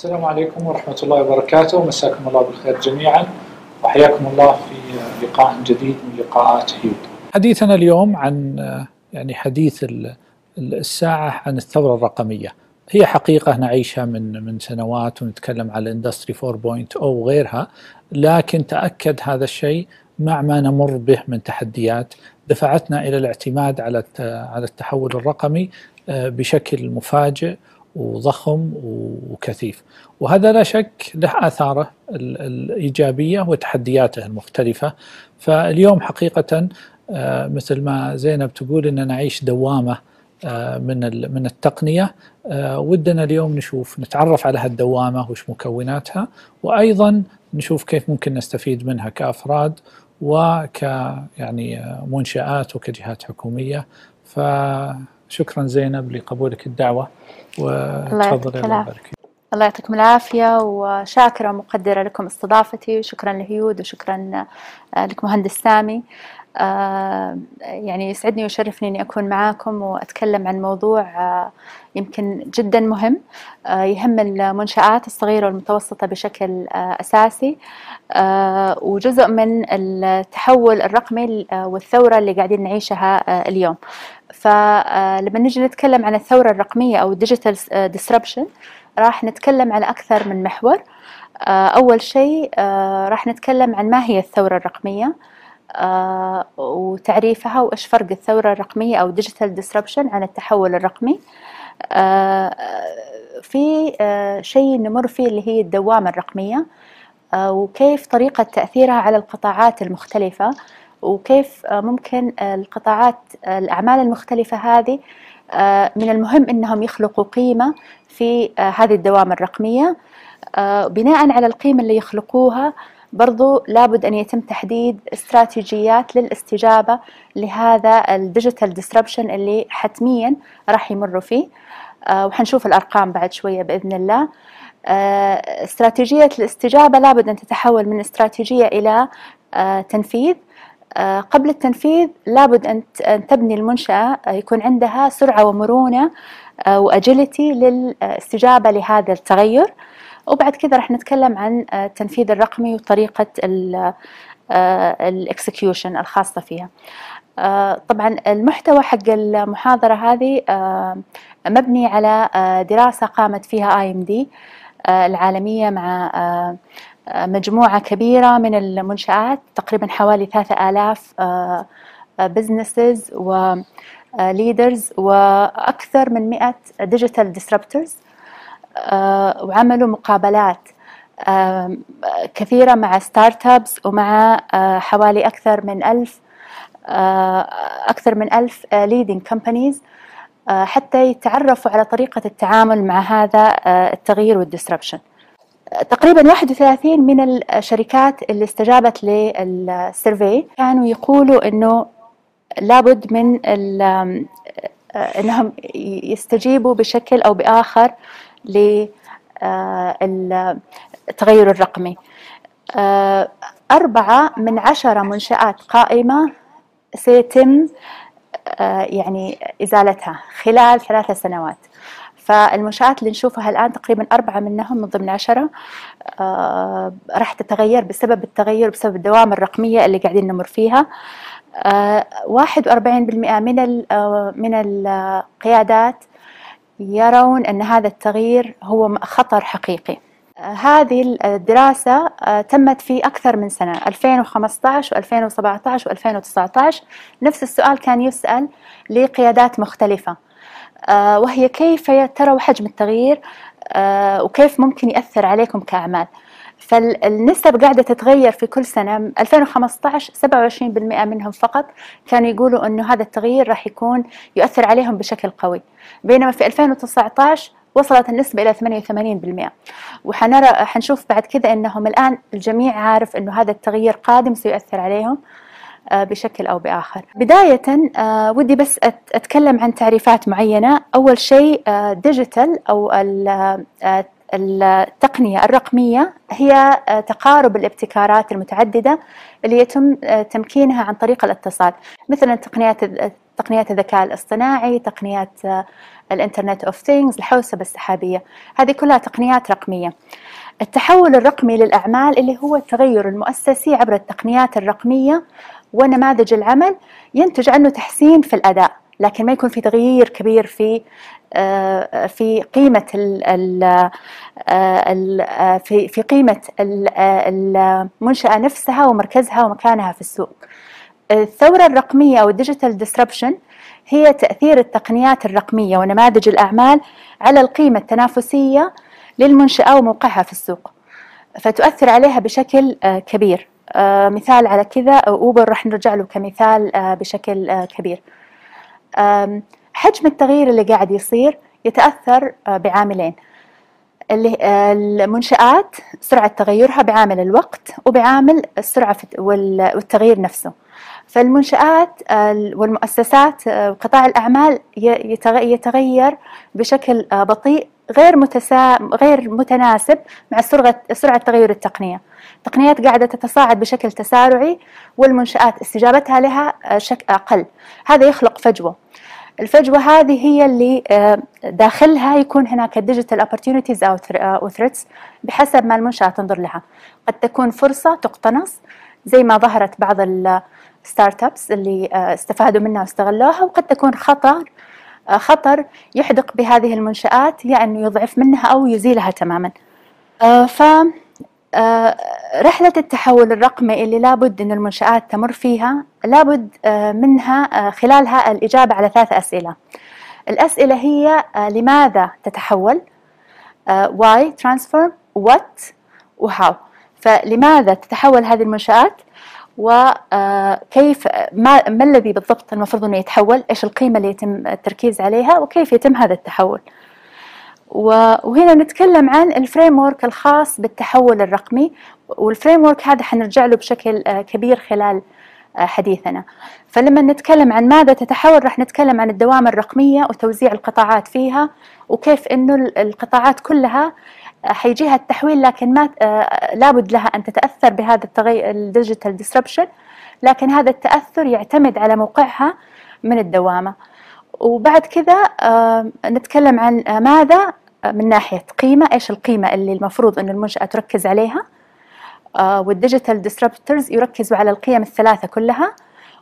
السلام عليكم ورحمة الله وبركاته. مساكم الله بالخير جميعا. وحياكم الله في لقاء جديد من لقاءات هيود. حديثنا اليوم عن يعني حديث الساعة عن الثورة الرقمية. هي حقيقة نعيشها من من سنوات ونتكلم على الاندستري 4.0 وغيرها لكن تأكد هذا الشيء مع ما نمر به من تحديات. دفعتنا إلى الاعتماد على على التحول الرقمي آه، بشكل مفاجئ. وضخم وكثيف. وهذا لا شك له آثاره الإيجابية وتحدياته المختلفة. فاليوم حقيقة آه، مثل ما زينب تقول أن نعيش دوامة آه، من من التقنية. ودنا اليوم نشوف نتعرف على هالدوامة وش مكوناتها. وأيضا نشوف كيف ممكن نستفيد منها كأفراد وك يعني منشآت وكجهات حكومية. فشكرا زينب لقبولك الدعوة. وتفضل الله يبارك الله يعطيكم العافية وشاكرة ومقدرة لكم استضافتي وشكرا لهيود وشكرا لك مهندس سامي. آه، يعني يسعدني ويشرفني إني أكون معاكم وأتكلم عن موضوع آه، يمكن جدا مهم آه، يهم المنشآت الصغيرة والمتوسطة بشكل أساسي. وجزء من التحول الرقمي والثورة اللي قاعدين نعيشها اليوم. فلما نجي نتكلم عن الثورة الرقمية أو ال digital disruption راح نتكلم على أكثر من محور. أول شيء راح نتكلم عن ما هي الثورة الرقمية وتعريفها وإيش فرق الثورة الرقمية أو digital disruption عن التحول الرقمي. في شيء نمر فيه اللي هي الدوامة الرقمية وكيف طريقة تأثيرها على القطاعات المختلفة. وكيف ممكن القطاعات الأعمال المختلفة هذه من المهم أنهم يخلقوا قيمة في هذه الدوامة الرقمية. بناء على القيمة اللي يخلقوها برضو لابد أن يتم تحديد استراتيجيات للاستجابة لهذا ال digital disruption اللي حتميا راح يمروا فيه. آه وحنشوف الأرقام بعد شوية بإذن الله. آه استراتيجية الاستجابة لابد أن تتحول من استراتيجية إلى آه تنفيذ. آه، قبل التنفيذ لابد أن تبني المنشأة آه، يكون عندها سرعة ومرونة آه، وأجيلتي للاستجابة لهذا التغير. وبعد كذا راح نتكلم عن التنفيذ الرقمي وطريقة الاكسكيوشن الخاصة فيها. طبعا المحتوى حق المحاضرة هذه مبني على دراسة قامت فيها IMD العالمية مع مجموعة كبيرة من المنشآت تقريبا حوالي ثلاثة آلاف businesses و leaders وأكثر من مئة digital disruptors وعملوا مقابلات كثيرة مع startups ومع حوالي أكثر من ألف أكثر من ألف leading companies حتى يتعرفوا على طريقة التعامل مع هذا التغيير وال disruption تقريبا 31 من الشركات اللي استجابت لل survey كانوا يقولوا إنه لابد من إنهم يستجيبوا بشكل أو بآخر للتغير الرقمي. أربعة من عشرة منشآت قائمة سيتم يعني إزالتها خلال ثلاثة سنوات. فالمنشآت اللي نشوفها الآن تقريبا أربعة منهم من ضمن عشرة آه راح تتغير بسبب التغير بسبب الدوام الرقمية اللي قاعدين نمر فيها. آه، واحد وأربعين بالمئة من آه، من القيادات يرون أن هذا التغيير هو خطر حقيقي. هذه الدراسة تمت في أكثر من سنة 2015 و2017 و2019 نفس السؤال كان يسأل لقيادات مختلفة. وهي كيف تروا حجم التغيير؟ آه، وكيف ممكن يأثر عليكم كأعمال؟ فالنسب قاعدة تتغير في كل سنة. 2015 27% منهم فقط كانوا يقولوا أنه هذا التغيير راح يكون يؤثر عليهم بشكل قوي. بينما في 2019 وصلت النسبة إلى 88% وحنرى حنشوف بعد كذا أنهم الآن الجميع عارف أنه هذا التغيير قادم سيؤثر عليهم. آه، بشكل أو بآخر. بداية آه، ودي بس أتكلم عن تعريفات معينة. أول شيء ديجيتال آه، أو التقنية الرقمية هي تقارب الابتكارات المتعددة اللي يتم تمكينها عن طريق الاتصال. مثلا تقنيات تقنيات الذكاء الاصطناعي تقنيات ال Internet of Things الحوسبة السحابية. هذه كلها تقنيات رقمية. التحول الرقمي للأعمال اللي هو التغير المؤسسي عبر التقنيات الرقمية ونماذج العمل ينتج عنه تحسين في الأداء لكن ما يكون في تغيير كبير في آه، في قيمة ال ال في في قيمة المنشأة نفسها ومركزها ومكانها في السوق. الثورة الرقمية أو ال digital disruption هي تأثير التقنيات الرقمية ونماذج الأعمال على القيمة التنافسية للمنشأة وموقعها في السوق فتؤثر عليها بشكل آه، كبير آه، مثال على كذا Uber راح نرجع له كمثال آه، بشكل كبير. حجم التغيير اللي قاعد يصير يتأثر بعاملين. اللي المنشآت سرعة تغيرها بعامل الوقت وبعامل السرعة والتغيير نفسه. فالمنشآت والمؤسسات وقطاع الأعمال يتغير بشكل بطيء غير متسا... غير متناسب مع سرعة سرعة تغير التقنية. التقنيات قاعدة تتصاعد بشكل تسارعي والمنشآت استجابتها لها شك أقل. هذا يخلق فجوة. الفجوة هذه هي اللي داخلها يكون هناك digital opportunities أو threats بحسب ما المنشأة تنظر لها. قد تكون فرصة تقتنص زي ما ظهرت بعض startups اللي آه، استفادوا منها واستغلوها وقد تكون خطر آه، خطر يحدق بهذه المنشآت أنه يضعف منها أو يزيلها تماما. آه، ف رحلة التحول الرقمي اللي لابد أن المنشآت تمر فيها لابد منها خلالها الإجابة على ثلاث أسئلة. الأسئلة هي لماذا تتحول؟ why transform what وهاو فلماذا تتحول هذه المنشآت؟ وكيف ما, ما الذي بالضبط المفروض إنه يتحول؟ إيش القيمة اللي يتم التركيز عليها؟ وكيف يتم هذا التحول؟ وهنا نتكلم عن ال framework الخاص بالتحول الرقمي. وال framework هذا حنرجع له بشكل كبير خلال حديثنا. فلما نتكلم عن ماذا تتحول راح نتكلم عن الدوامة الرقمية وتوزيع القطاعات فيها وكيف إنه القطاعات كلها حيجيها التحويل لكن ما آه، لابد لها أن تتأثر بهذا التغير ال digital disruption لكن هذا التأثر يعتمد على موقعها من الدوامة. وبعد كذا آه، نتكلم عن ماذا؟ من ناحية قيمة إيش القيمة اللي المفروض أن المنشأة تركز عليها؟ آه، وال digital disruptors يركزوا على القيم الثلاثة كلها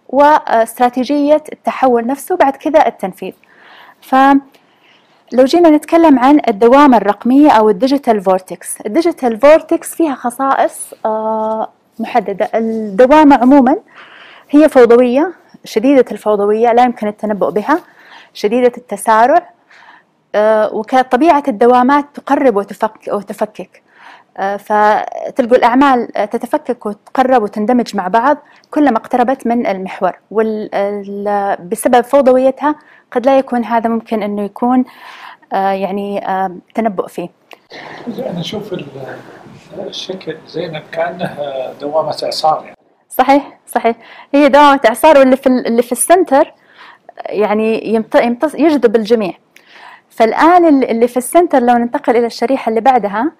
واستراتيجية التحول نفسه بعد كذا التنفيذ. ف لو جينا نتكلم عن الدوامة الرقمية أو ال digital vortex ال digital vortex فيها خصائص آه، محددة. الدوامة عموما هي فوضوية شديدة الفوضوية لا يمكن التنبؤ بها شديدة التسارع آه، وكطبيعة الدوامات تقرب وتفك وتفكك. فتلقوا الأعمال تتفكك وتقرب وتندمج مع بعض كلما اقتربت من المحور وبسبب فوضويتها قد لا يكون هذا ممكن أنه يكون آه، يعني تنبؤ فيه. أنا أشوف الشكل. زينب كأنه دوامة إعصار يعني. صحيح صحيح. هي دوامة إعصار واللي في اللي في ال center يعني يمتص يجذب الجميع. فالآن اللي في ال center لو ننتقل إلى الشريحة اللي بعدها آه،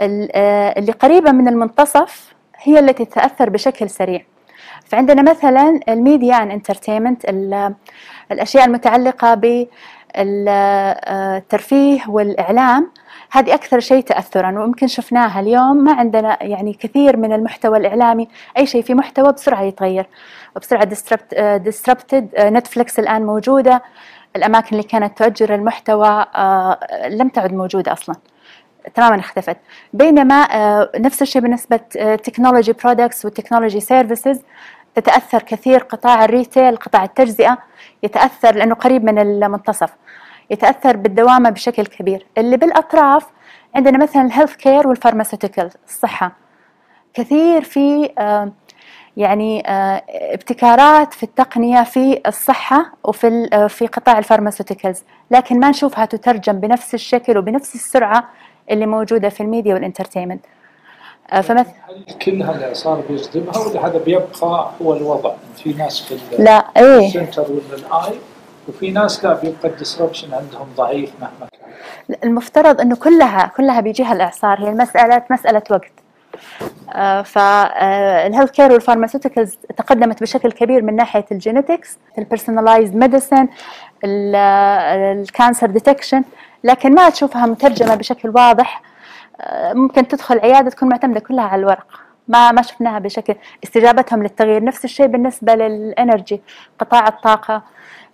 اللي قريبة من المنتصف هي التي تتأثر بشكل سريع. فعندنا مثلا ال media and entertainment الأشياء المتعلقة بالترفيه والإعلام. هذه أكثر شيء تاثرا ويمكن شفناها اليوم. ما عندنا يعني كثير من المحتوى الإعلامي أي شيء في محتوى بسرعة يتغير وبسرعه disrupted Netflix الآن موجودة. الأماكن اللي كانت تؤجر المحتوى آه، لم تعد موجودة أصلا. تماما اختفت. بينما آه، نفس الشيء بالنسبة technology products وال technology services تتأثر كثير قطاع ال retail قطاع التجزئة يتأثر لأنه قريب من المنتصف يتأثر بالدوامة بشكل كبير. اللي بالأطراف عندنا مثلا ال healthcare وال pharmaceutical الصحة. كثير في آه، يعني آه، ابتكارات في التقنية في الصحة وفي في قطاع ال pharmaceuticals لكن ما نشوفها تترجم بنفس الشكل وبنفس السرعة اللي موجودة في ال media وال entertainment. آه، فمثلا كل هذا صار بيجذبها ولا هذا بيبقى هو الوضع. في ناس في لا إيه. ال center ولا ال eye وفي ناس لا بيبقى ال disruption عندهم ضعيف مهما كان. المفترض إنه كلها كلها بيجيها الإعصار. هي المساله مسألة وقت. فال healthcare وال pharmaceuticals تقدمت بشكل كبير من ناحية ال genetics ال personalized medicine ال cancer detection لكن ما تشوفها مترجمة بشكل واضح ممكن تدخل عيادة تكون معتمدة كلها على الورق. ما ما شفناها بشكل استجابتهم للتغيير نفس الشيء بالنسبة لل energy قطاع الطاقة.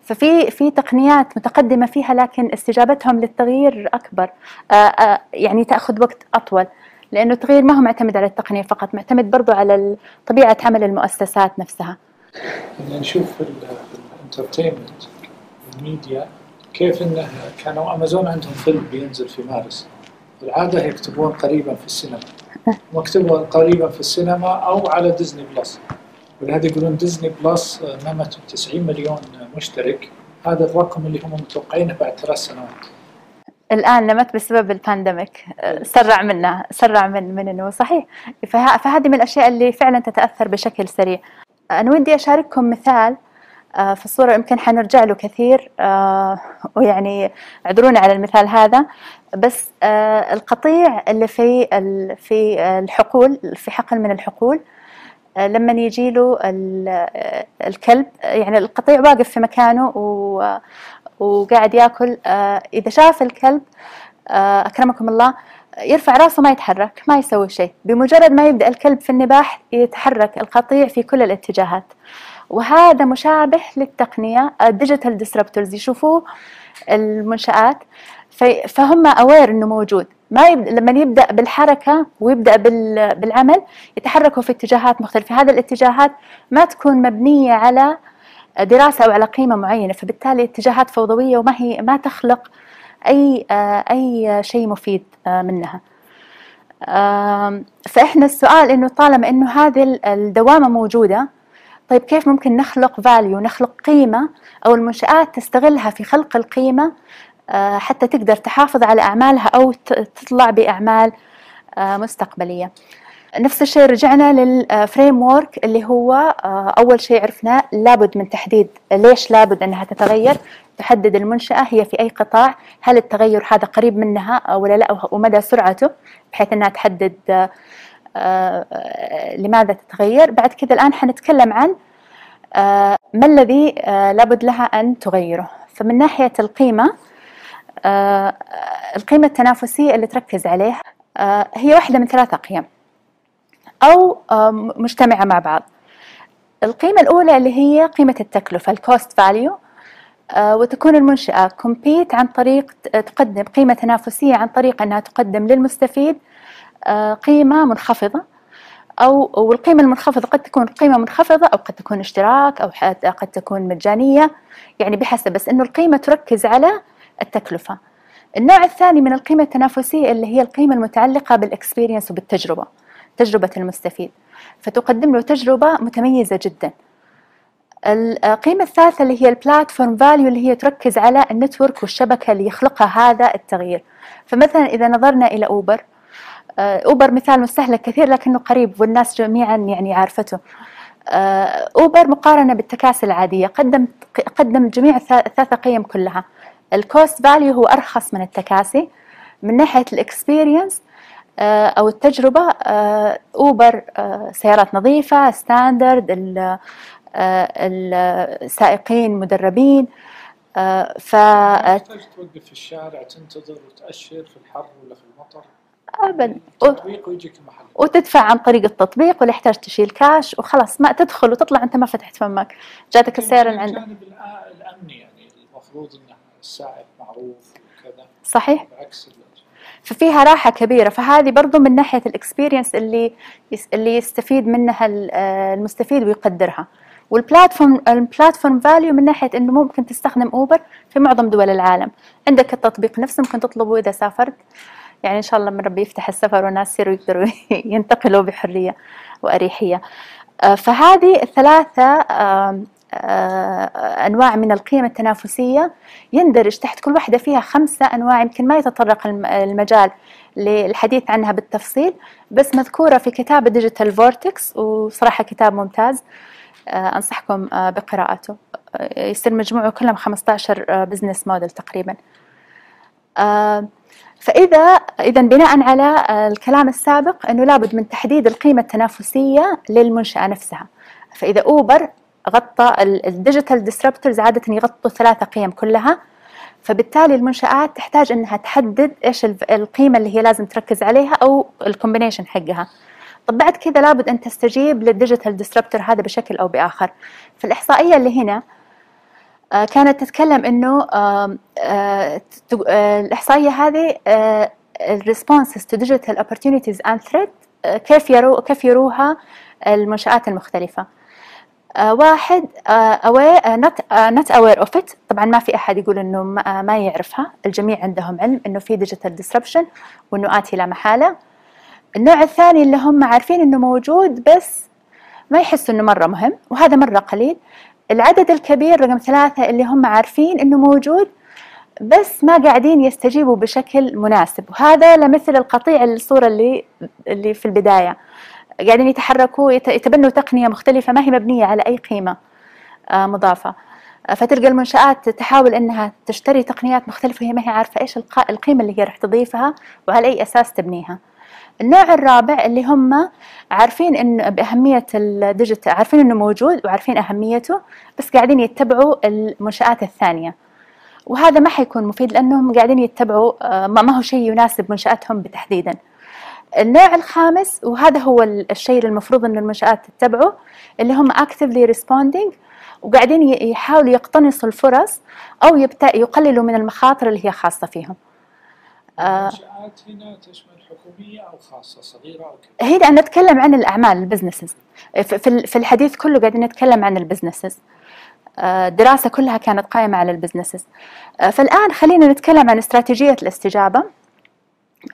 ففي في تقنيات متقدمة فيها لكن استجابتهم للتغيير أكبر. آآ آآ يعني تأخذ وقت أطول لأنه التغيير ما هو معتمد على التقنية فقط معتمد برضو على طبيعة عمل المؤسسات نفسها. نشوف في ال entertainment ال media كيف انه كانوا أمازون عندهم فيلم بينزل في مارس. العادة يكتبون قريبا في السينما. مكتوب قريبا في السينما أو على Disney Plus. ولهذا يقولون Disney Plus نمت 90 مليون مشترك. هذا الرقم اللي هم متوقعينه بعد ثلاث سنوات. الآن نمت بسبب ال pandemic. سرع منا سرع من من إنه صحيح. فهذه من الأشياء اللي فعلا تتأثر بشكل سريع. أنا ودي أشارككم مثال آه، في الصورة يمكن حنرجع له كثير آه، ويعني اعذروني على المثال هذا. بس آه، القطيع اللي في في الحقول في حقل من الحقول لما يجي له الكلب يعني القطيع واقف في مكانه وقاعد ياكل إذا شاف الكلب أكرمكم الله يرفع راسه ما يتحرك ما يسوي شيء. بمجرد ما يبدأ الكلب في النباح يتحرك القطيع في كل الاتجاهات. وهذا مشابه للتقنية ال digital disruptors يشوفوه المنشآت. فهم aware إنه موجود. ما يبدأ لما يبدأ بالحركة ويبدأ بالعمل يتحركوا في اتجاهات مختلفة. هذه الاتجاهات ما تكون مبنية على دراسة أو على قيمة معينة فبالتالي اتجاهات فوضوية وما هي ما تخلق أي أي شيء مفيد منها. فإحنا السؤال إنه طالما إنه هذه الدوامة موجودة طيب كيف ممكن نخلق value نخلق قيمة أو المنشآت تستغلها في خلق القيمة آه، حتى تقدر تحافظ على أعمالها أو تطلع بأعمال آه، مستقبلية. نفس الشيء رجعنا لل framework اللي هو آه، أول شيء عرفناه لابد من تحديد ليش لابد أنها تتغير. تحدد المنشأة هي في أي قطاع هل التغير هذا قريب منها ولا لا ومدى سرعته بحيث أنها تحدد آه، لماذا تتغير؟ بعد كذا الآن حنتكلم عن آه، ما الذي آه، لابد لها أن تغيره. فمن ناحية القيمة القيمة التنافسية اللي تركز عليه هي واحدة من ثلاثة قيم أو مجتمعة مع بعض. القيمة الأولى اللي هي قيمة التكلفة ال cost value وتكون المنشأة compete عن طريق تقدم قيمة تنافسية عن طريق أنها تقدم للمستفيد آه، قيمة منخفضة أو والقيمة المنخفضة قد تكون قيمة منخفضة أو قد تكون اشتراك أو قد تكون مجانية يعني بحسب بس إنه القيمة تركز على التكلفة. النوع الثاني من القيمة التنافسية اللي هي القيمة المتعلقة بال experience وبالتجربة تجربة المستفيد. فتقدم له تجربة متميزة جدا. القيمة الثالثة اللي هي ال platform value اللي هي تركز على ال network والشبكة اللي يخلقها هذا التغيير. فمثلا إذا نظرنا إلى أوبر آه، أوبر مثال مستهلك كثير لكنه قريب والناس جميعا يعني عارفته. آه، أوبر مقارنة بالتكاسي العادية قدم قدم جميع الثلاث قيم كلها. ال cost value هو أرخص من التكاسي. من ناحية ال experience آه، أو التجربة أوبر سيارات نظيفة standard السائقين مدربين ف توقف في الشارع تنتظر وتأشر في الحر ولا في المطر؟ ابدا تطبيق ويجيك المحل. وتدفع عن طريق التطبيق ولا يحتاج تشيل كاش وخلاص ما تدخل وتطلع أنت ما فتحت فمك. جاتك السيارة اللي عندك الجانب الأمني يعني المفروض ان السائق معروف وكذا. صحيح. بعكس ففيها راحة كبيرة. فهذه برضو من ناحية الاكسبيرينس اللي اللي يستفيد منها المستفيد ويقدرها. وال platform ال platform value من ناحية إنه ممكن تستخدم اوبر في معظم دول العالم. عندك التطبيق نفسه ممكن تطلبه إذا سافرت. يعني إن شاء الله من ربي يفتح السفر والناس يصيروا يقدروا ينتقلوا بحرية وأريحية. آه، فهذه الثلاثة آه، أنواع من القيم التنافسية. يندرج تحت كل واحدة فيها خمسة أنواع يمكن ما يتطرق المجال للحديث عنها بالتفصيل بس مذكورة في كتاب Digital Vortex وصراحة كتاب ممتاز. آه، أنصحكم بقراءته. يصير مجموعه كلهم 15 business model تقريبا. فإذا إذا بناء على الكلام السابق أنه لابد من تحديد القيمة التنافسية للمنشأة نفسها. فإذا أوبر غطى ال digital disruptors عادة يغطوا ثلاثة قيم كلها. فبالتالي المنشآت تحتاج أنها تحدد إيش القيمة اللي هي لازم تركز عليها أو ال combination حقها. طب بعد كذا لابد أن تستجيب لل digital disruptor هذا بشكل أو بآخر. فالإحصائية اللي هنا كانت تتكلم إنه آه، الإحصائية هذه ال responses to digital opportunities and threat كيف يرو كيف يروها المنشآت المختلفة. آه، واحد aware not not aware of it. طبعا ما في أحد يقول إنه ما يعرفها. الجميع عندهم علم إنه في digital disruption وإنه آتي لا محالة. النوع الثاني اللي هم عارفين إنه موجود بس ما يحسوا إنه مرة مهم وهذا مرة قليل. العدد الكبير رقم ثلاثة اللي هم عارفين إنه موجود بس ما قاعدين يستجيبوا بشكل مناسب. وهذا لمثل القطيع الصورة اللي اللي في البداية. قاعدين يتحركوا يتبنوا تقنية مختلفة ما هي مبنية على أي قيمة آه، مضافة. فتلقى المنشآت تحاول أنها تشتري تقنيات مختلفة وهي ما هي عارفة إيش القيمة اللي هي راح تضيفها وعلى أي أساس تبنيها. النوع الرابع اللي هم عارفين إن بأهمية الديجيتال عارفين إنه موجود وعارفين أهميته بس قاعدين يتبعوا المنشآت الثانية. وهذا ما حيكون مفيد لأنهم قاعدين يتبعوا آه، ما هو شيء يناسب منشآتهم بتحديدا. النوع الخامس وهذا هو الشيء اللي المفروض أن المنشآت تتبعه اللي هم actively responding وقاعدين يحاولوا يقتنصوا الفرص أو يقللوا من المخاطر اللي هي خاصة فيهم. المنشآت هنا تشمل حكومية أو خاصة صغيرة أو كبيرة؟ هنا نتكلم عن الأعمال ال businesses. في الحديث كله قاعدين نتكلم عن ال businesses. الدراسة كلها كانت قائمة على ال businesses. فالآن خلينا نتكلم عن استراتيجية الاستجابة.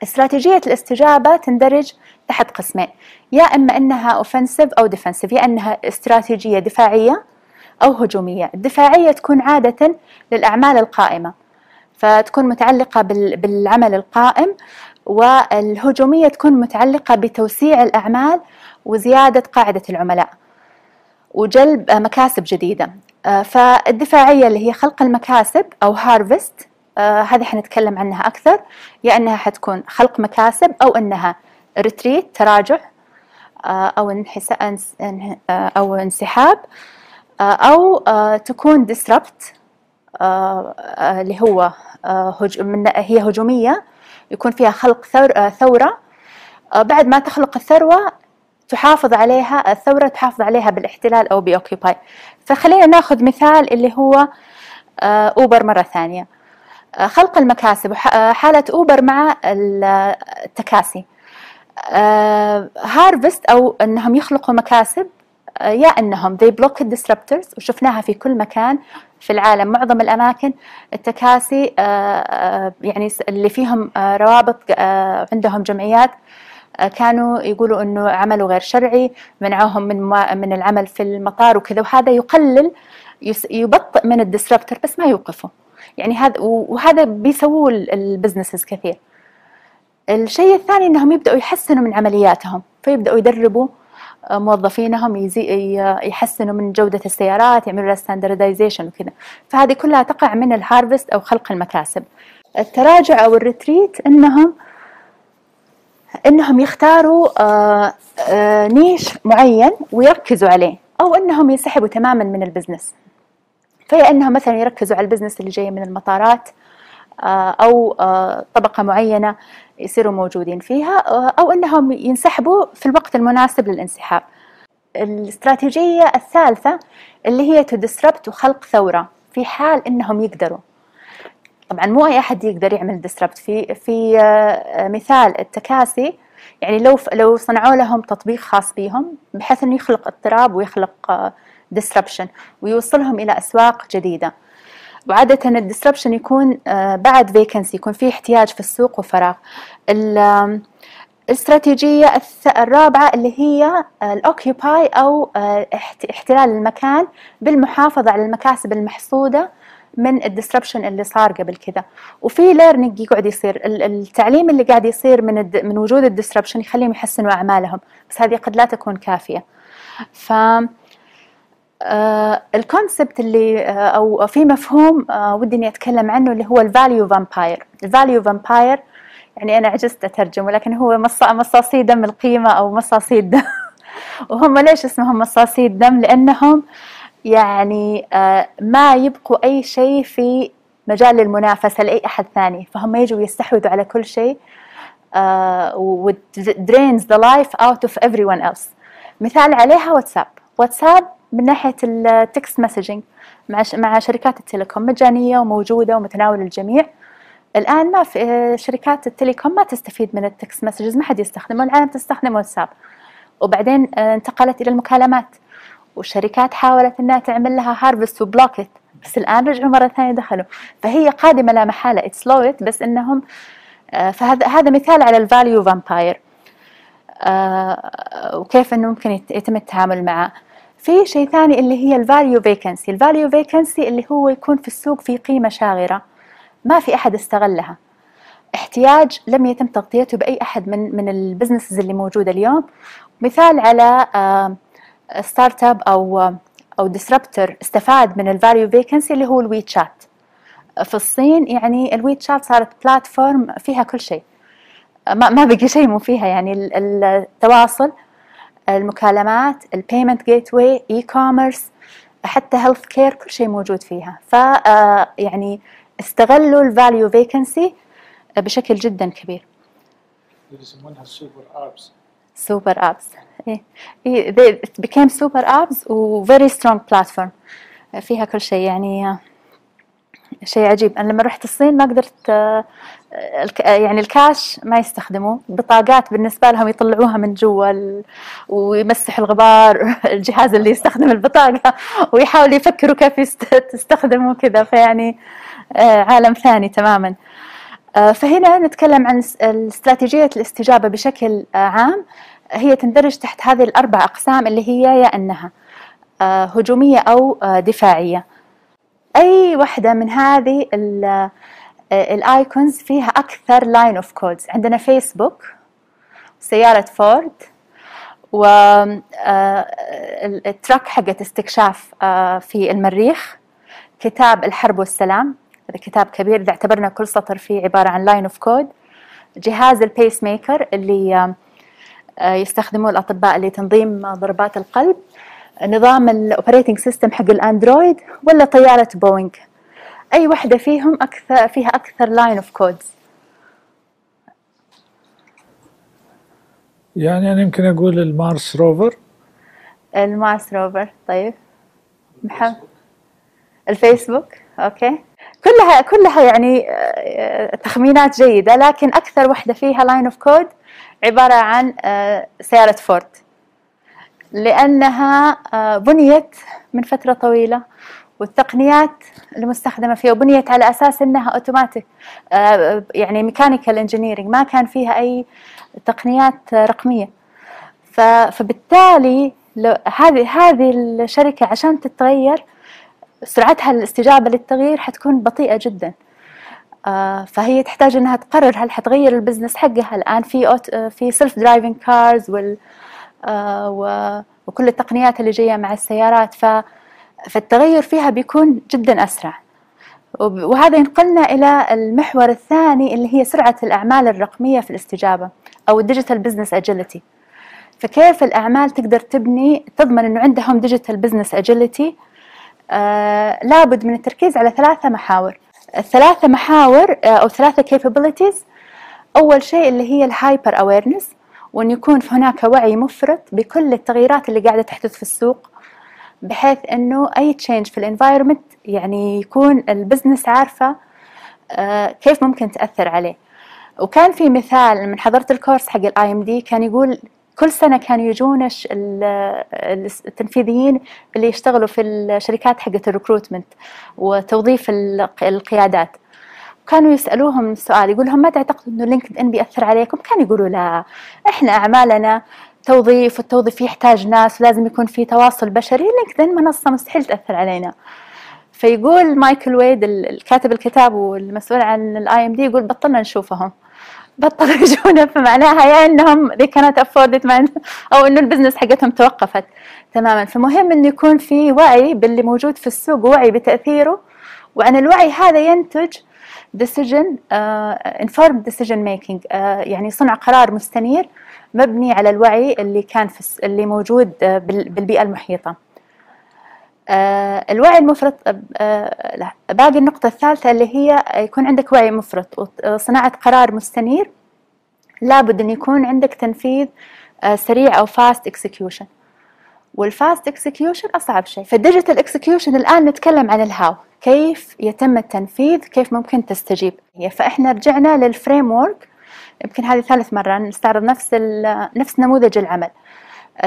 استراتيجية الاستجابة تندرج تحت قسمين. يا إما أنها offensive أو defensive يا أنها استراتيجية دفاعية أو هجومية. الدفاعية تكون عادة للأعمال القائمة. فتكون متعلقة بالعمل القائم والهجومية تكون متعلقة بتوسيع الأعمال وزيادة قاعدة العملاء وجلب مكاسب جديدة. آه، فالدفاعية اللي هي خلق المكاسب أو هارفست آه، هذه حنتكلم عنها أكثر يا أنها حتكون خلق مكاسب أو أنها ريتريت تراجع آه، أو أو انسحاب أو تكون disrupt اللي هو من هي هجومية يكون فيها خلق ثورة. بعد ما تخلق الثروة تحافظ عليها الثورة تحافظ عليها بالاحتلال أو بأوكيباي. فخلينا ناخذ مثال اللي هو آه، أوبر مرة ثانية. آه، خلق المكاسب آه، حالة أوبر مع التكاسي. harvest أو أنهم يخلقوا مكاسب يا أنهم they block disruptors وشفناها في كل مكان في العالم. معظم الأماكن التكاسي يعني اللي فيهم روابط عندهم جمعيات كانوا يقولوا إنه عمله غير شرعي منعوهم من من العمل في المطار وكذا. وهذا يقلل يبطئ من ال disruptor بس ما يوقفه يعني هذا وهذا بيسووه ال businesses كثير. الشيء الثاني إنهم يبدأوا يحسنوا من عملياتهم فيبدأوا يدربوا آه، موظفينهم يحسنوا من جودة السيارات يعملوا لها standardization وكذا. فهذه كلها تقع من ال harvest أو خلق المكاسب. التراجع أو ال retreat إنهم إنهم يختاروا آه، آه، niche معين ويركزوا عليه أو إنهم ينسحبوا تماما من ال business فيا انهم مثلا يركزوا على ال business اللي جاي من المطارات آه، أو طبقة معينة. يصيروا موجودين فيها أو أنهم ينسحبوا في الوقت المناسب للانسحاب. الاستراتيجية الثالثة اللي هي تدسربت وخلق ثورة في حال إنهم يقدروا. طبعا مو أي أحد يقدر يعمل ديسربت في في آه، مثال التكاسي يعني لو لو صنعوا لهم تطبيق خاص بهم بحيث إنه يخلق اضطراب ويخلق ديسربشن آه، ويوصلهم إلى أسواق جديدة. وعادة ال disruption يكون آه، بعد vacancy يكون في احتياج في السوق وفراغ. الاستراتيجية الرابعة اللي هي ال occupy أو احتلال المكان بالمحافظة على المكاسب المحصودة من ال disruption اللي صار قبل كذا. وفي learning يقعد يصير. التعليم اللي قاعد يصير من من وجود ال disruption يخليهم يحسنوا أعمالهم. بس هذه قد لا تكون كافية. ف آه ال concept اللي آه أو في مفهوم آه ودي إني أتكلم عنه اللي هو ال value vampire ال value vampire يعني أنا عجزت أترجم ولكن هو مصاصي دم القيمة أو مصاصي الدم. وهم ليش اسمهم مصاصي الدم؟ لأنهم يعني آه، ما يبقوا أي شيء في مجال المنافسة لأي أحد ثاني. فهم يجوا يستحوذوا على كل شيء و drains the life out of everyone else. مثال عليها واتساب. واتساب من ناحية ال text messaging مع مع شركات ال telecom مجانية وموجودة ومتناول الجميع. الآن ما في شركات ال telecom ما تستفيد من ال text messages ما حد يستخدمه العالم تستخدم واتساب. وبعدين انتقلت إلى المكالمات. والشركات حاولت إنها تعمل لها harvest و block it بس الآن رجعوا مرة ثانية دخلوا. فهي قادمة لا محالة it's بس إنهم آه، فهذا هذا مثال على ال value vampire آه، وكيف إنه ممكن يتم التعامل معه. في شيء ثاني اللي هي ال value vacancy ال value vacancy اللي هو يكون في السوق في قيمة شاغرة. ما في أحد استغلها. احتياج لم يتم تغطيته بأي أحد من من ال businesses اللي موجودة اليوم. مثال على startup أو أو disruptor استفاد من ال value vacancy اللي هو ال WeChat في الصين يعني ال WeChat صارت platform فيها كل شيء. ما ما بقي شيء مو فيها. يعني التواصل المكالمات ال payment gateway e-commerce حتى healthcare كل شيء موجود فيها. ف آه، يعني استغلوا ال value vacancy بشكل جدا كبير. يسمونها super apps سوبر ابس إيه. they became super apps و very strong platform. فيها كل شيء يعني شيء عجيب. أنا لما رحت الصين ما قدرت آه، يعني الكاش ما يستخدموه بطاقات بالنسبة لهم يطلعوها من جوا ويمسح الغبار الجهاز اللي يستخدم البطاقة ويحاولوا يفكروا كيف يستخدموا كذا فيعني آه، عالم ثاني تماما. آه، فهنا نتكلم عن استراتيجية الاستجابة بشكل عام. هي تندرج تحت هذه الأربع أقسام اللي هي يا أنها هجومية أو دفاعية. أي وحده من هذه ال icons فيها أكثر line of codes عندنا فيسبوك سيارة فورد و ال truck حقت استكشاف في المريخ. كتاب الحرب والسلام هذا كتاب كبير إذا اعتبرنا كل سطر فيه عبارة عن line of code جهاز ال pacemaker اللي يستخدموه الأطباء لتنظيم ضربات القلب. نظام ال operating system حق ال Android ولا طيارة بوينغ أي واحدة فيهم أكثر فيها أكثر line of codes يعني أنا يمكن أقول ال Mars rover. ال Mars rover طيب. محمد. الفيسبوك. okay. كلها كلها يعني آه، تخمينات جيدة لكن أكثر واحدة فيها line of code عبارة عن آه، سيارة فورد. لأنها آه، بنيت من فترة طويلة. والتقنيات المستخدمة فيها وبنيت على أساس أنها أوتوماتيك آه، يعني mechanical engineering ما كان فيها أي تقنيات رقمية. فبالتالي هذه هذه الشركة عشان تتغير سرعتها الاستجابة للتغيير حتكون بطيئة جدا. آه، فهي تحتاج إنها تقرر هل حتغير ال business حقها. الآن في في self-driving cars وكل التقنيات اللي جاية مع السيارات. فالتغير فيها بيكون جدا أسرع. وهذا ينقلنا إلى المحور الثاني اللي هي سرعة الأعمال الرقمية في الاستجابة أو ال digital business agility فكيف الأعمال تقدر تبني تضمن إنه عندهم digital business agility لابد من التركيز على ثلاثة محاور. الثلاثة محاور آه، أو ثلاثة capabilities أول شيء اللي هي ال hyper awareness وأن يكون هناك وعي مفرط بكل التغييرات اللي قاعدة تحدث في السوق. بحيث أنه أي change في ال environment يعني يكون ال business عارفة آه، كيف ممكن تأثر عليه. وكان في مثال من حضرت ال course حق ال IMD كان يقول كل سنة كانوا يجون التنفيذيين اللي يشتغلوا في الشركات حقت ال recruitment وتوظيف القيادات. كانوا يسألوهم سؤال يقول لهم ما تعتقدوا إنه LinkedIn بيأثر عليكم؟ كانوا يقولوا لا. إحنا أعمالنا توظيف والتوظيف يحتاج ناس ولازم يكون في تواصل بشري. LinkedIn منصة مستحيل تأثر علينا. فيقول مايكل ويد الكاتب الكتاب والمسؤول عن ال IMD يقول بطلنا نشوفهم. بطلوا يجونا فمعناها يا إنهم cannot afford it أو إنه ال business حقتهم توقفت. تماما. فمهم إنه يكون في وعي باللي موجود في السوق ووعي بتأثيره. وعن الوعي هذا ينتج decision uh, informed decision making uh, يعني صنع قرار مستنير. مبني على الوعي اللي كان في اللي موجود uh, بالبيئة المحيطة. uh, الوعي المفرط uh, لا باقي النقطة الثالثة اللي هي يكون عندك وعي مفرط وصناعة قرار مستنير. لابد أن يكون عندك تنفيذ سريع أو fast execution. وال fast execution أصعب شيء. فال digital execution الآن نتكلم عن ال how. كيف يتم التنفيذ؟ كيف ممكن تستجيب؟ فإحنا رجعنا لل framework يمكن هذه ثالث مرة نستعرض نفس نفس نموذج العمل.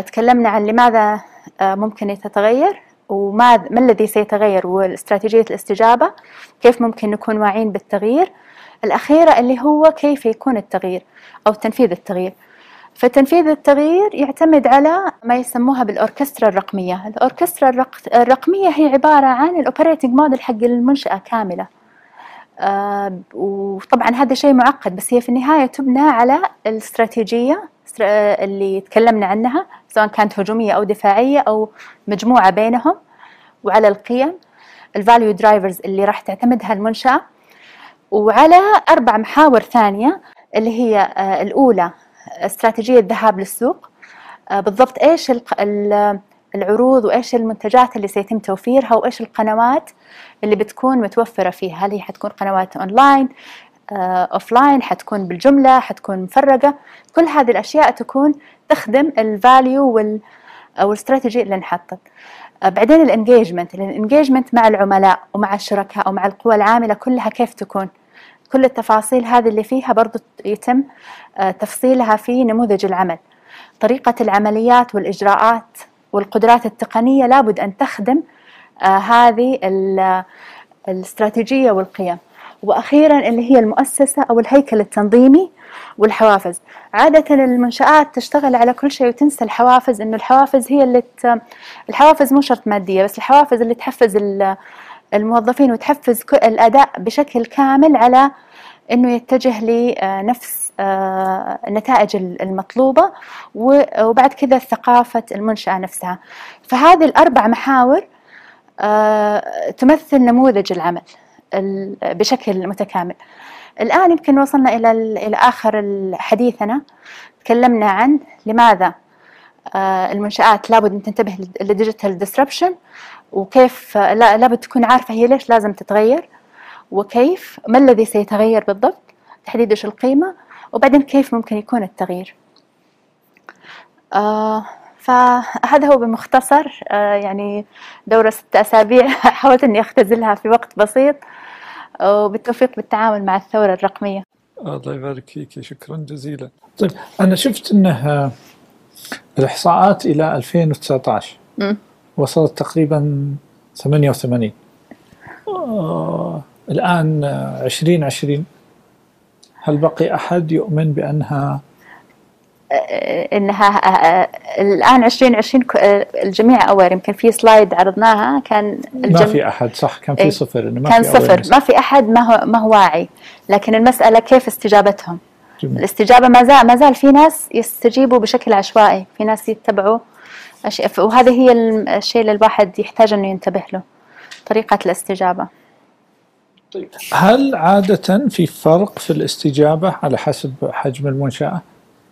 تكلمنا عن لماذا آه، ممكن تتغير وما ما الذي سيتغير واستراتيجية الاستجابة كيف ممكن نكون واعين بالتغيير. الأخيرة اللي هو كيف يكون التغيير أو تنفيذ التغيير. فتنفيذ التغيير يعتمد على ما يسموها بالأوركسترا الرقمية. الأوركسترا الرقمية هي عبارة عن ال operating model حق المنشأة كاملة. وطبعا هذا شيء معقد بس هي في النهاية تبنى على الاستراتيجية اللي تكلمنا عنها سواء كانت هجومية أو دفاعية أو مجموعة بينهم وعلى القيم ال value drivers اللي راح تعتمدها المنشأة وعلى أربع محاور ثانية اللي هي آه الأولى استراتيجية الذهاب للسوق. آه، بالضبط إيش العروض وإيش المنتجات اللي سيتم توفيرها وإيش القنوات اللي بتكون متوفرة فيها. هل هي حتكون قنوات offline آه، حتكون بالجملة حتكون مفرقة. كل هذه الأشياء تكون تخدم ال value وال أو الاستراتيجي اللي انحطت آه، بعدين ال engagement ال engagement مع العملاء ومع الشركاء ومع القوى العاملة كلها كيف تكون؟ كل التفاصيل هذه اللي فيها برضو يتم آه، تفصيلها في نموذج العمل. طريقة العمليات والإجراءات والقدرات التقنية لابد أن تخدم آه، هذه الاستراتيجية والقيم. وأخيرا اللي هي المؤسسة أو الهيكل التنظيمي والحوافز. عادة المنشآت تشتغل على كل شيء وتنسى الحوافز إنه الحوافز هي اللي ت... الحوافز مو شرط مادية بس الحوافز اللي تحفز الموظفين وتحفز الأداء بشكل كامل على أنه يتجه لنفس النتائج المطلوبة وبعد كذا ثقافة المنشأة نفسها. فهذه الأربع محاور آه، تمثل نموذج العمل بشكل متكامل. الآن يمكن وصلنا إلى إلى آخر حديثنا. تكلمنا عن لماذا آه، المنشآت لابد أن تنتبه لل digital disruption وكيف لا لابد تكون عارفة هي ليش لازم تتغير وكيف ما الذي سيتغير بالضبط تحديد إيش القيمة وبعدين كيف ممكن يكون التغيير؟ آه فهذا هو بمختصر. آه يعني دورة ست أسابيع حاولت أني أختزلها في وقت بسيط وبالتوفيق بالتعامل مع الثورة الرقمية. الله يبارك فيك. شكرا جزيلا. طيب أنا شفت أنها الإحصاءات إلى 2019 م. وصلت تقريبا 88 آه الآن 2020 هل بقي أحد يؤمن بأنها إنها الآن 2020 الجميع اوير يمكن في سلايد عرضناها كان الجم... ما في أحد صح كان في إيه، صفر ما كان في صفر. ما في أحد ما هو ما هو واعي. لكن المسألة كيف استجابتهم؟ جميل. الاستجابة ما زال ما زال في ناس يستجيبوا بشكل عشوائي. في ناس يتبعوا أشياء. وهذا هي الشيء اللي الواحد يحتاج أنه ينتبه له طريقة الاستجابة. طيب. هل عادة في فرق في الاستجابة على حسب حجم المنشأة؟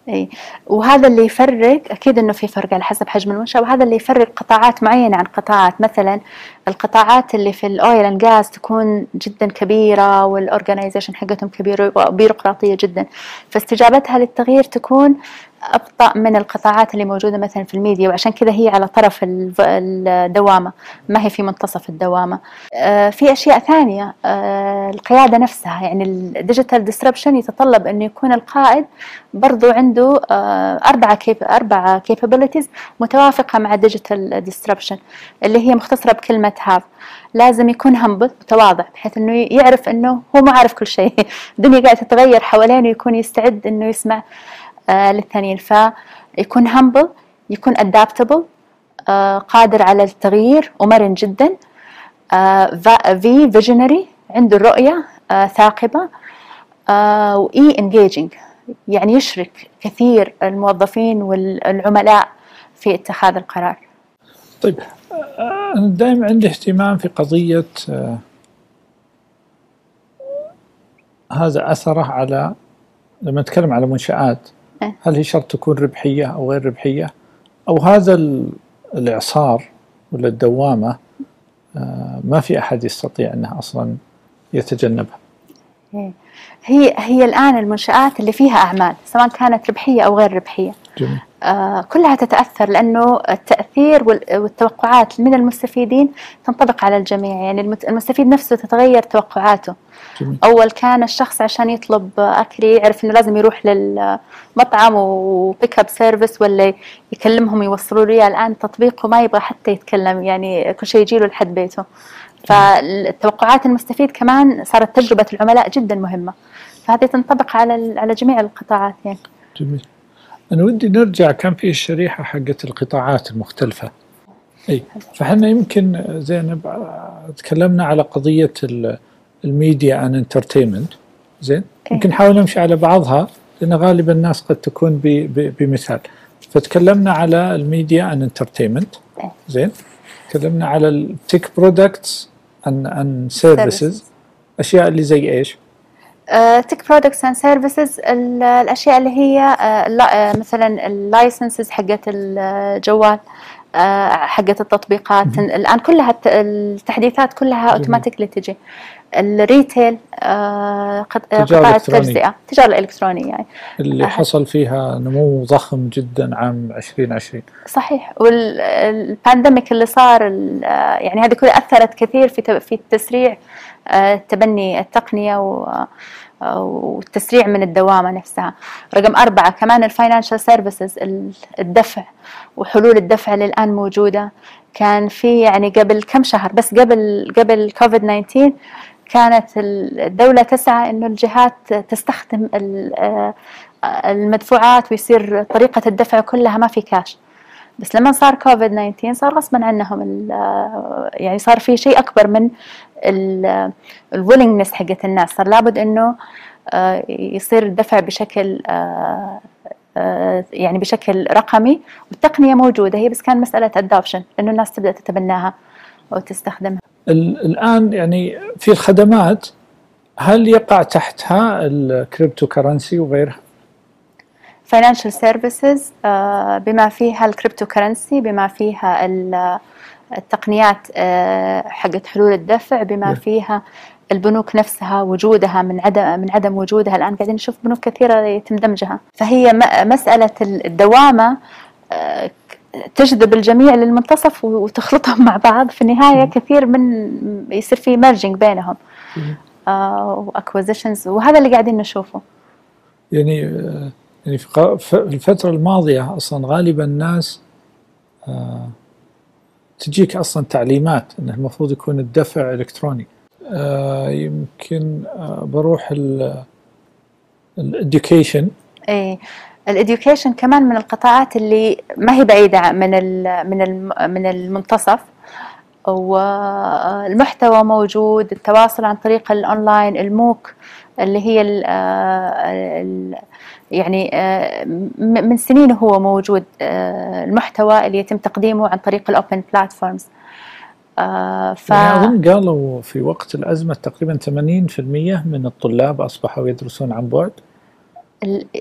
اي وهذا اللي يفرق أكيد إنه في فرق على حسب حجم المنشأة وهذا اللي يفرق قطاعات معينة عن قطاعات. مثلا القطاعات اللي في ال oil and gas تكون جدا كبيرة وال organization حقتهم كبيرة وبيروقراطية جدا. فاستجابتها للتغيير تكون أبطأ من القطاعات اللي موجودة مثلا في الميديا وعشان كذا هي على طرف الدوامة ما هي في منتصف الدوامة. آه، في أشياء ثانية آه، القيادة نفسها يعني ال digital disruption يتطلب أنه يكون القائد برضو عنده آه، أربعة cap أربعة capabilities متوافقة مع ال digital disruption اللي هي مختصرة بكلمة HAVE لازم يكون humble متواضع بحيث إنه يعرف إنه هو ما عارف كل شيء. الدنيا قاعدة تتغير حوالينه ويكون يستعد إنه يسمع. للثانيين فيكون humble يكون adaptable آه قادر على التغيير ومرن جدا. آه في فيجنري عنده الرؤية آه ثاقبة آه وإي engaging. يعني يشرك كثير الموظفين والعملاء في اتخاذ القرار. طيب أنا دائما عندي اهتمام في قضية آه، هذا أثره على لما نتكلم على منشآت إيه. هل هي شرط تكون ربحية أو غير ربحية؟ أو هذا ال- الإعصار ولا الدوامة آه، ما في أحد يستطيع أنه أصلا يتجنبها. إيه. هي هي الآن المنشآت اللي فيها أعمال سواء كانت ربحية أو غير ربحية. جميل. كلها تتأثر لأنه التأثير وال- والتوقعات من المستفيدين تنطبق على الجميع. يعني المستفيد نفسه تتغير توقعاته. جميل. أول كان الشخص عشان يطلب أكل يعرف إنه لازم يروح للمطعم و pick up service ولا يكلمهم يوصلوا له. الآن تطبيقه ما يبغى حتى يتكلم يعني كل شيء يجيله لحد بيته. فالتوقعات المستفيد كمان صارت تجربة العملاء جدا مهمة. فهذه تنطبق على على جميع القطاعات يعني. جميل. أنا ودي نرجع كان في الشريحة حقت القطاعات المختلفة أي فحنا يمكن زينب آه، تكلمنا على قضية ال- ال media and entertainment زين إيه. يمكن نحاول نمشي على بعضها لأن غالبا الناس قد تكون ب- ب- بمثال فتكلمنا على ال media and entertainment. زين تكلمنا على ال tech products and services services. أشياء اللي زي إيش؟ tech products and services الأشياء اللي هي آه، آه، مثلا ال licenses حقت الجوال آه، حقت التطبيقات الآن كلها الت- التحديثات كلها. automatically تجي ال retail آه، قطاع. التجزئة التجاره الالكترونيه يعني اللي أه. حصل فيها نمو ضخم جدا عام 2020 صحيح وال pandemic اللي صار يعني هذه كلها أثرت كثير في في تسريع آه، تبني التقنية و- والتسريع من الدوامة نفسها. رقم أربعة كمان ال financial services الدفع وحلول الدفع اللي الآن موجودة كان في يعني قبل كم شهر بس قبل قبل كوفيد 19 كانت الدولة تسعى إنه الجهات تستخدم آه، المدفوعات ويصير طريقة الدفع كلها ما في كاش بس لما صار كوفيد 19 صار غصبا عنهم آه، يعني صار في شيء أكبر من ال willingness حقت الناس. صار لابد آه، يصير الدفع بشكل آه، آه، يعني بشكل رقمي. والتقنية موجودة هي بس كان مسألة adoption إنه الناس تبدأ تتبناها وتستخدمها الآن يعني في الخدمات هل يقع تحتها ال cryptocurrency وغيرها؟ services آه، بما فيها ال cryptocurrency بما فيها ال- التقنيات آه، حقت حلول الدفع بما. فيها البنوك نفسها وجودها من عدم من عدم وجودها الآن قاعدين نشوف بنوك كثيرة يتم دمجها فهي مسألة الدوامة آه، تجذب الجميع للمنتصف وتخلطهم مع بعض. في النهاية كثير من يصير في merging بينهم. و acquisitions وهذا اللي قاعدين نشوفه. يعني آه، يعني في الفترة الماضية أصلا غالبا الناس آه، تجيك أصلا تعليمات أنه المفروض يكون الدفع إلكتروني. آه، يمكن آه، بروح ال education إيه. ال education كمان من القطاعات اللي ما هي بعيدة من من من المنتصف. والمحتوى موجود التواصل عن طريق ال online ال MOOC اللي هي ال ال يعني آه، من سنين هو موجود آه، المحتوى اللي يتم تقديمه عن طريق ال open platforms ف يعني قالوا في وقت الأزمة تقريبا 80% من الطلاب أصبحوا يدرسون عن بعد.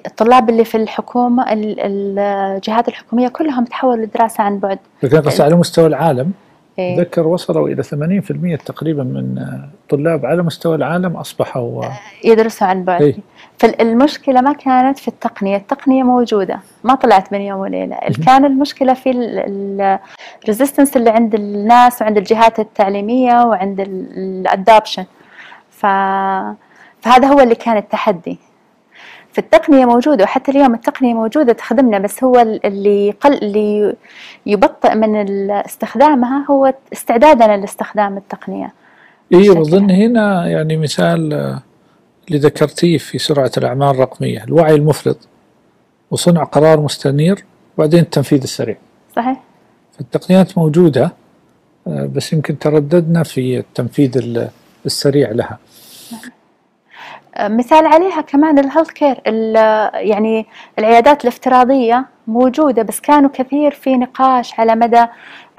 الطلاب اللي في الحكومة ال- الجهات الحكومية كلهم تحولوا للدراسة عن بعد. لكن قصدي على مستوى العالم. إيه. ذكر وصلوا إلى 80% تقريبا من الطلاب على مستوى العالم أصبحوا آه، يدرسوا عن بعد. إيه. فالمشكلة ما كانت في التقنية. التقنية موجودة ما طلعت من يوم وليلة. كان المشكلة في الريزيستنس اللي عند الناس وعند الجهات التعليمية وعند الادابشن ف... فهذا هو اللي كان التحدي. في التقنية موجودة وحتى اليوم التقنية موجودة تخدمنا بس هو اللي قل اللي يبطئ من استخدامها هو استعدادنا لاستخدام التقنية. اي وأظن هنا يعني مثال آه، اللي ذكرتيه في سرعة الأعمال الرقمية الوعي المفرط وصنع قرار مستنير وبعدين التنفيذ السريع. صحيح؟ فالتقنيات موجودة آه، بس يمكن ترددنا في التنفيذ ال- السريع لها. مثال عليها كمان ال healthcare يعني العيادات الافتراضية موجودة بس كانوا كثير في نقاش على مدى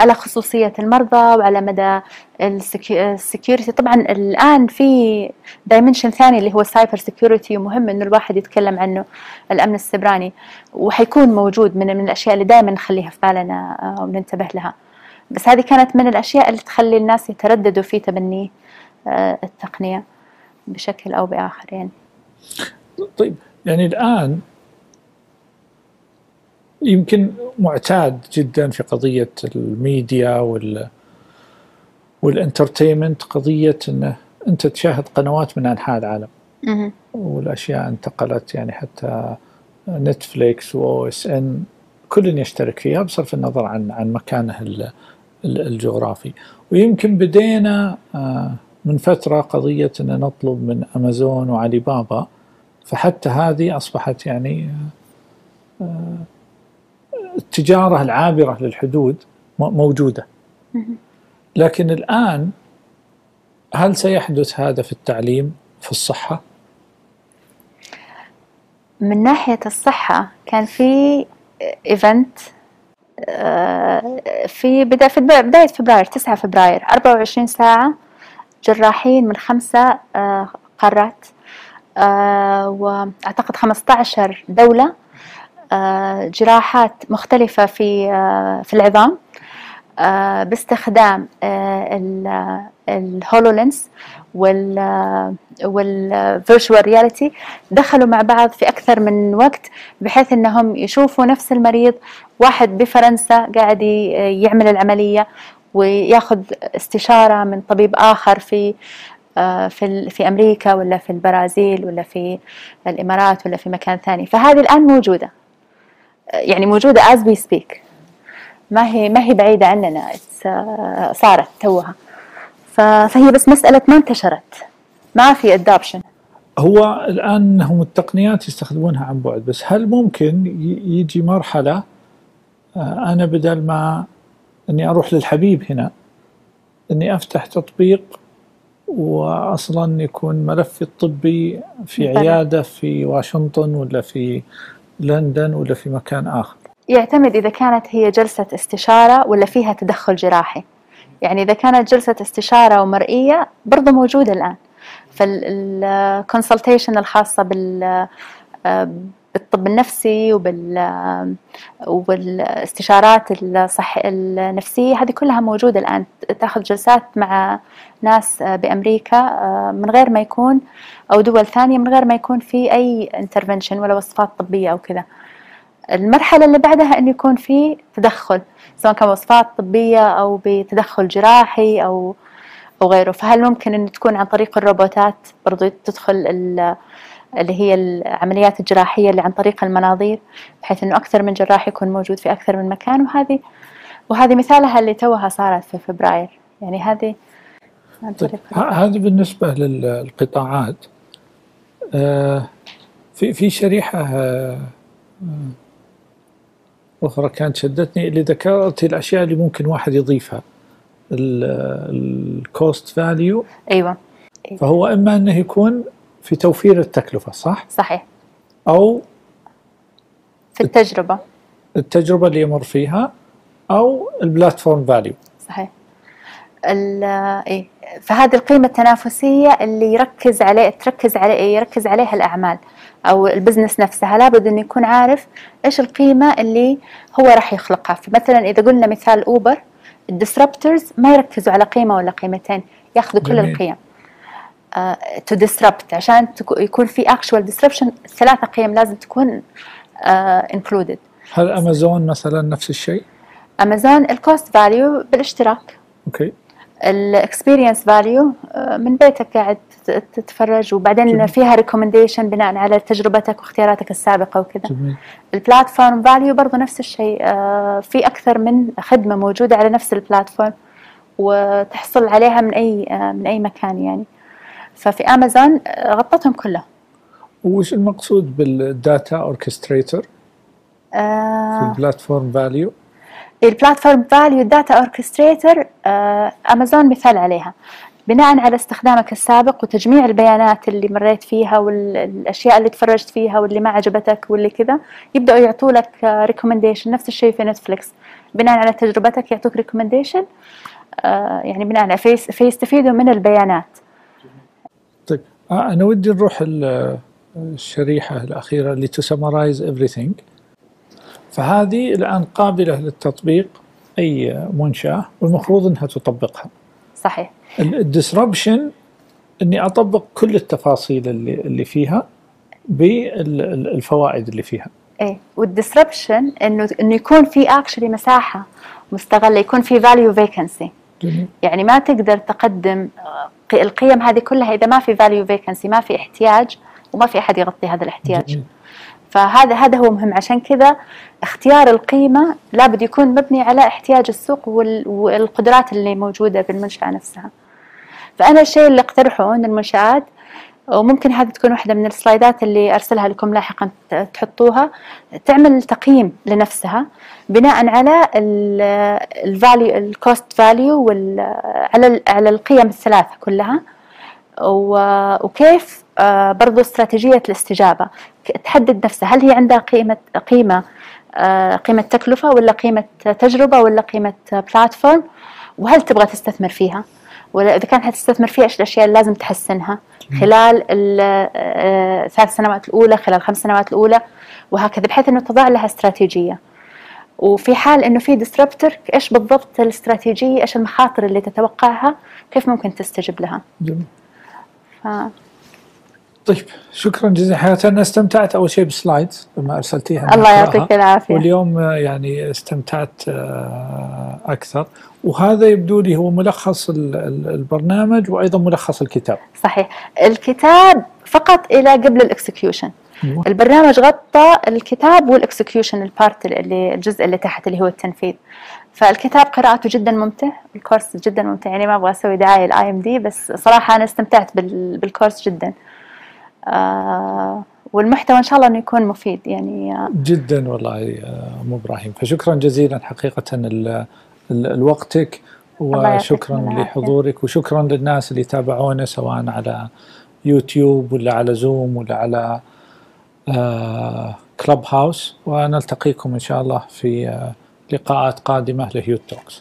على خصوصية المرضى وعلى مدى ال security طبعا الآن في dimension ثاني اللي هو ال cyber security ومهم إنه الواحد يتكلم عنه الأمن السبراني وحيكون موجود من من الأشياء اللي دائما نخليها في بالنا آه، وننتبه لها. بس هذه كانت من الأشياء اللي تخلي الناس يترددوا في تبني آه، التقنية. بشكل أو بآخر يعني. طيب يعني الآن يمكن معتاد جدا في قضية الميديا وال وال entertainment قضية إنه أنت تشاهد قنوات من أنحاء العالم. والأشياء انتقلت يعني حتى نتفليكس وأو إس إن كل يشترك فيها بصرف النظر عن عن مكانه الجغرافي. ويمكن بدينا آه، من فترة قضية أن نطلب من أمازون وعلي بابا فحتى هذه أصبحت يعني آه، التجارة العابرة للحدود موجودة لكن الآن هل سيحدث هذا في التعليم في الصحة؟ من ناحية الصحة كان في event في بداية في بداية فبراير 9 فبراير 24 ساعة جراحين من خمسة آه، قارات آه، وأعتقد 15 دولة جراحات مختلفة في في العظام باستخدام ال HoloLens وال وال virtual reality دخلوا مع بعض في أكثر من وقت بحيث إنهم يشوفوا نفس المريض واحد بفرنسا قاعد يعمل العملية وياخذ استشارة من طبيب آخر في آه، في في أمريكا ولا في البرازيل ولا في الإمارات ولا في مكان ثاني. فهذه الآن موجودة. يعني موجودة as we speak. ما هي ما هي بعيدة عننا. آه، صارت توها. فهي بس مسألة ما انتشرت. ما في ادابشن هو الآن هم التقنيات يستخدمونها عن بعد. بس هل ممكن يجي مرحلة آه، أنا بدل ما إني أروح للحبيب هنا. إني أفتح تطبيق واصلا يكون ملفي الطبي في عيادة في واشنطن ولا في لندن ولا في مكان آخر. يعتمد إذا كانت هي جلسة استشارة ولا فيها تدخل جراحي. يعني إذا كانت جلسة استشارة ومرئية برضه موجودة الآن. فال consultation الخاصة بال بالطب النفسي وبال والاستشارات الصح النفسية هذه كلها موجودة الآن. تأخذ جلسات مع ناس بأمريكا من غير ما يكون أو دول ثانية من غير ما يكون في أي intervention ولا وصفات طبية أو كذا. المرحلة اللي بعدها أن يكون في تدخل سواء كان وصفات طبية أو بتدخل جراحي أو أو غيره. فهل ممكن أن تكون عن طريق الروبوتات برضو تدخل اللي هي العمليات الجراحية اللي عن طريق المناظير بحيث أنه أكثر من جراح يكون موجود في أكثر من مكان. وهذه وهذه مثالها اللي توها صارت في فبراير. يعني هذه طيب هذه بالنسبة للقطاعات. آه في في شريحة آه أخرى كانت شدتني اللي ذكرت الأشياء اللي ممكن واحد يضيفها. ال cost value أيوة. فهو إما أنه يكون في توفير التكلفة صح؟ صحيح. أو في التجربة. التجربة اللي يمر فيها أو ال platform value صحيح. إيه فهذه القيمة التنافسية اللي يركز عليه تركز عليه يركز عليها الأعمال أو ال business نفسها. لابد أنه يكون عارف إيش القيمة اللي هو راح يخلقها. فمثلا إذا قلنا مثال أوبر ال disruptors ما يركزوا على قيمة ولا قيمتين ياخذوا كل القيم. to uh, disrupt. عشان يكون في actual disruption ثلاثة قيم لازم تكون included uh, هل امازون مثلا نفس الشيء؟ امازون ال cost value بالاشتراك. okay ال experience value من بيتك قاعد تتفرج وبعدين جميل. فيها recommendation بناء على تجربتك واختياراتك السابقة وكذا. ال platform value برضه نفس الشيء في أكثر من خدمة موجودة على نفس ال platform وتحصل عليها من أي من أي مكان يعني. ففي امازون آه، غطتهم كلهم. وش المقصود بال data orchestrator في ال platform value ال platform value data orchestrator امازون مثال عليها. بناء على استخدامك السابق وتجميع البيانات اللي مريت فيها والأشياء اللي تفرجت فيها واللي ما عجبتك واللي كذا يبدأوا يعطوا لك recommendation نفس الشيء في نتفلكس بناء على تجربتك يعطوك recommendation آه، يعني بناء على فيس فيستفيدوا من البيانات. آه، أنا ودي نروح الشريحة الأخيرة اللي ت summarize everything. فهذه الآن قابلة للتطبيق أي منشأة والمفروض إنها تطبقها. صحيح. ال disruption إني أطبق كل التفاصيل اللي اللي فيها بالفوائد اللي فيها. إيه وال disruption إنه إنه يكون في actually مساحة مستغلة يكون في value vacancy يعني ما تقدر تقدم القيم هذه كلها إذا ما في value vacancy ما في احتياج وما في أحد يغطي هذا الاحتياج. فهذا هذا هو مهم. عشان كذا اختيار القيمة لابد يكون مبني على احتياج السوق والقدرات اللي موجودة بالمنشأة نفسها. فأنا الشيء اللي اقترحه أن المنشآت وممكن هذه تكون واحدة من ال slides ات اللي أرسلها لكم لاحقا تحطوها. تعمل تقييم لنفسها بناء على ال value ال cost value على على القيم الثلاثة كلها. وكيف آه، برضو استراتيجية الاستجابة. تحدد نفسها هل هي عندها قيمة قيمة آه، قيمة تكلفة ولا قيمة تجربة ولا قيمة platform وهل تبغى تستثمر فيها؟ ولا إذا كانت حتستثمر فيها إيش الأشياء اللي لازم تحسنها؟ خلال الثلاث آه، سنوات الأولى خلال الخمس سنوات الأولى وهكذا بحيث أنه تضع لها استراتيجية. وفي حال إنه في disruptor إيش بالضبط الاستراتيجية؟ إيش المخاطر اللي تتوقعها؟ كيف ممكن تستجب لها؟ جميل. ف... طيب شكرا جزيلا. حياتي أنا استمتعت أول شيء بال slides لما أرسلتيها الله يعطيك العافية. واليوم يعني استمتعت آه، أكثر. وهذا يبدو لي هو ملخص البرنامج وأيضا ملخص الكتاب. صحيح. الكتاب فقط إلى قبل ال execution. البرنامج غطى الكتاب وال execution ال part اللي الجزء اللي تحت اللي هو التنفيذ. فالكتاب قراءته جدا ممتع الكورس جدا ممتع. يعني ما أبغى أسوي دعاية ال IMD بس صراحة أنا استمتعت بالكورس جدا. آه والمحتوى إن شاء الله إنه يكون مفيد يعني آه. جدا والله آه، ام إبراهيم. فشكرا جزيلا حقيقة لوقتك وشكرا لحضورك وشكرا للناس اللي تابعونا سواء على يوتيوب ولا على زوم ولا على Club آه، house ونلتقيكم إن شاء الله في آه، لقاءات قادمة لهيوت Talks.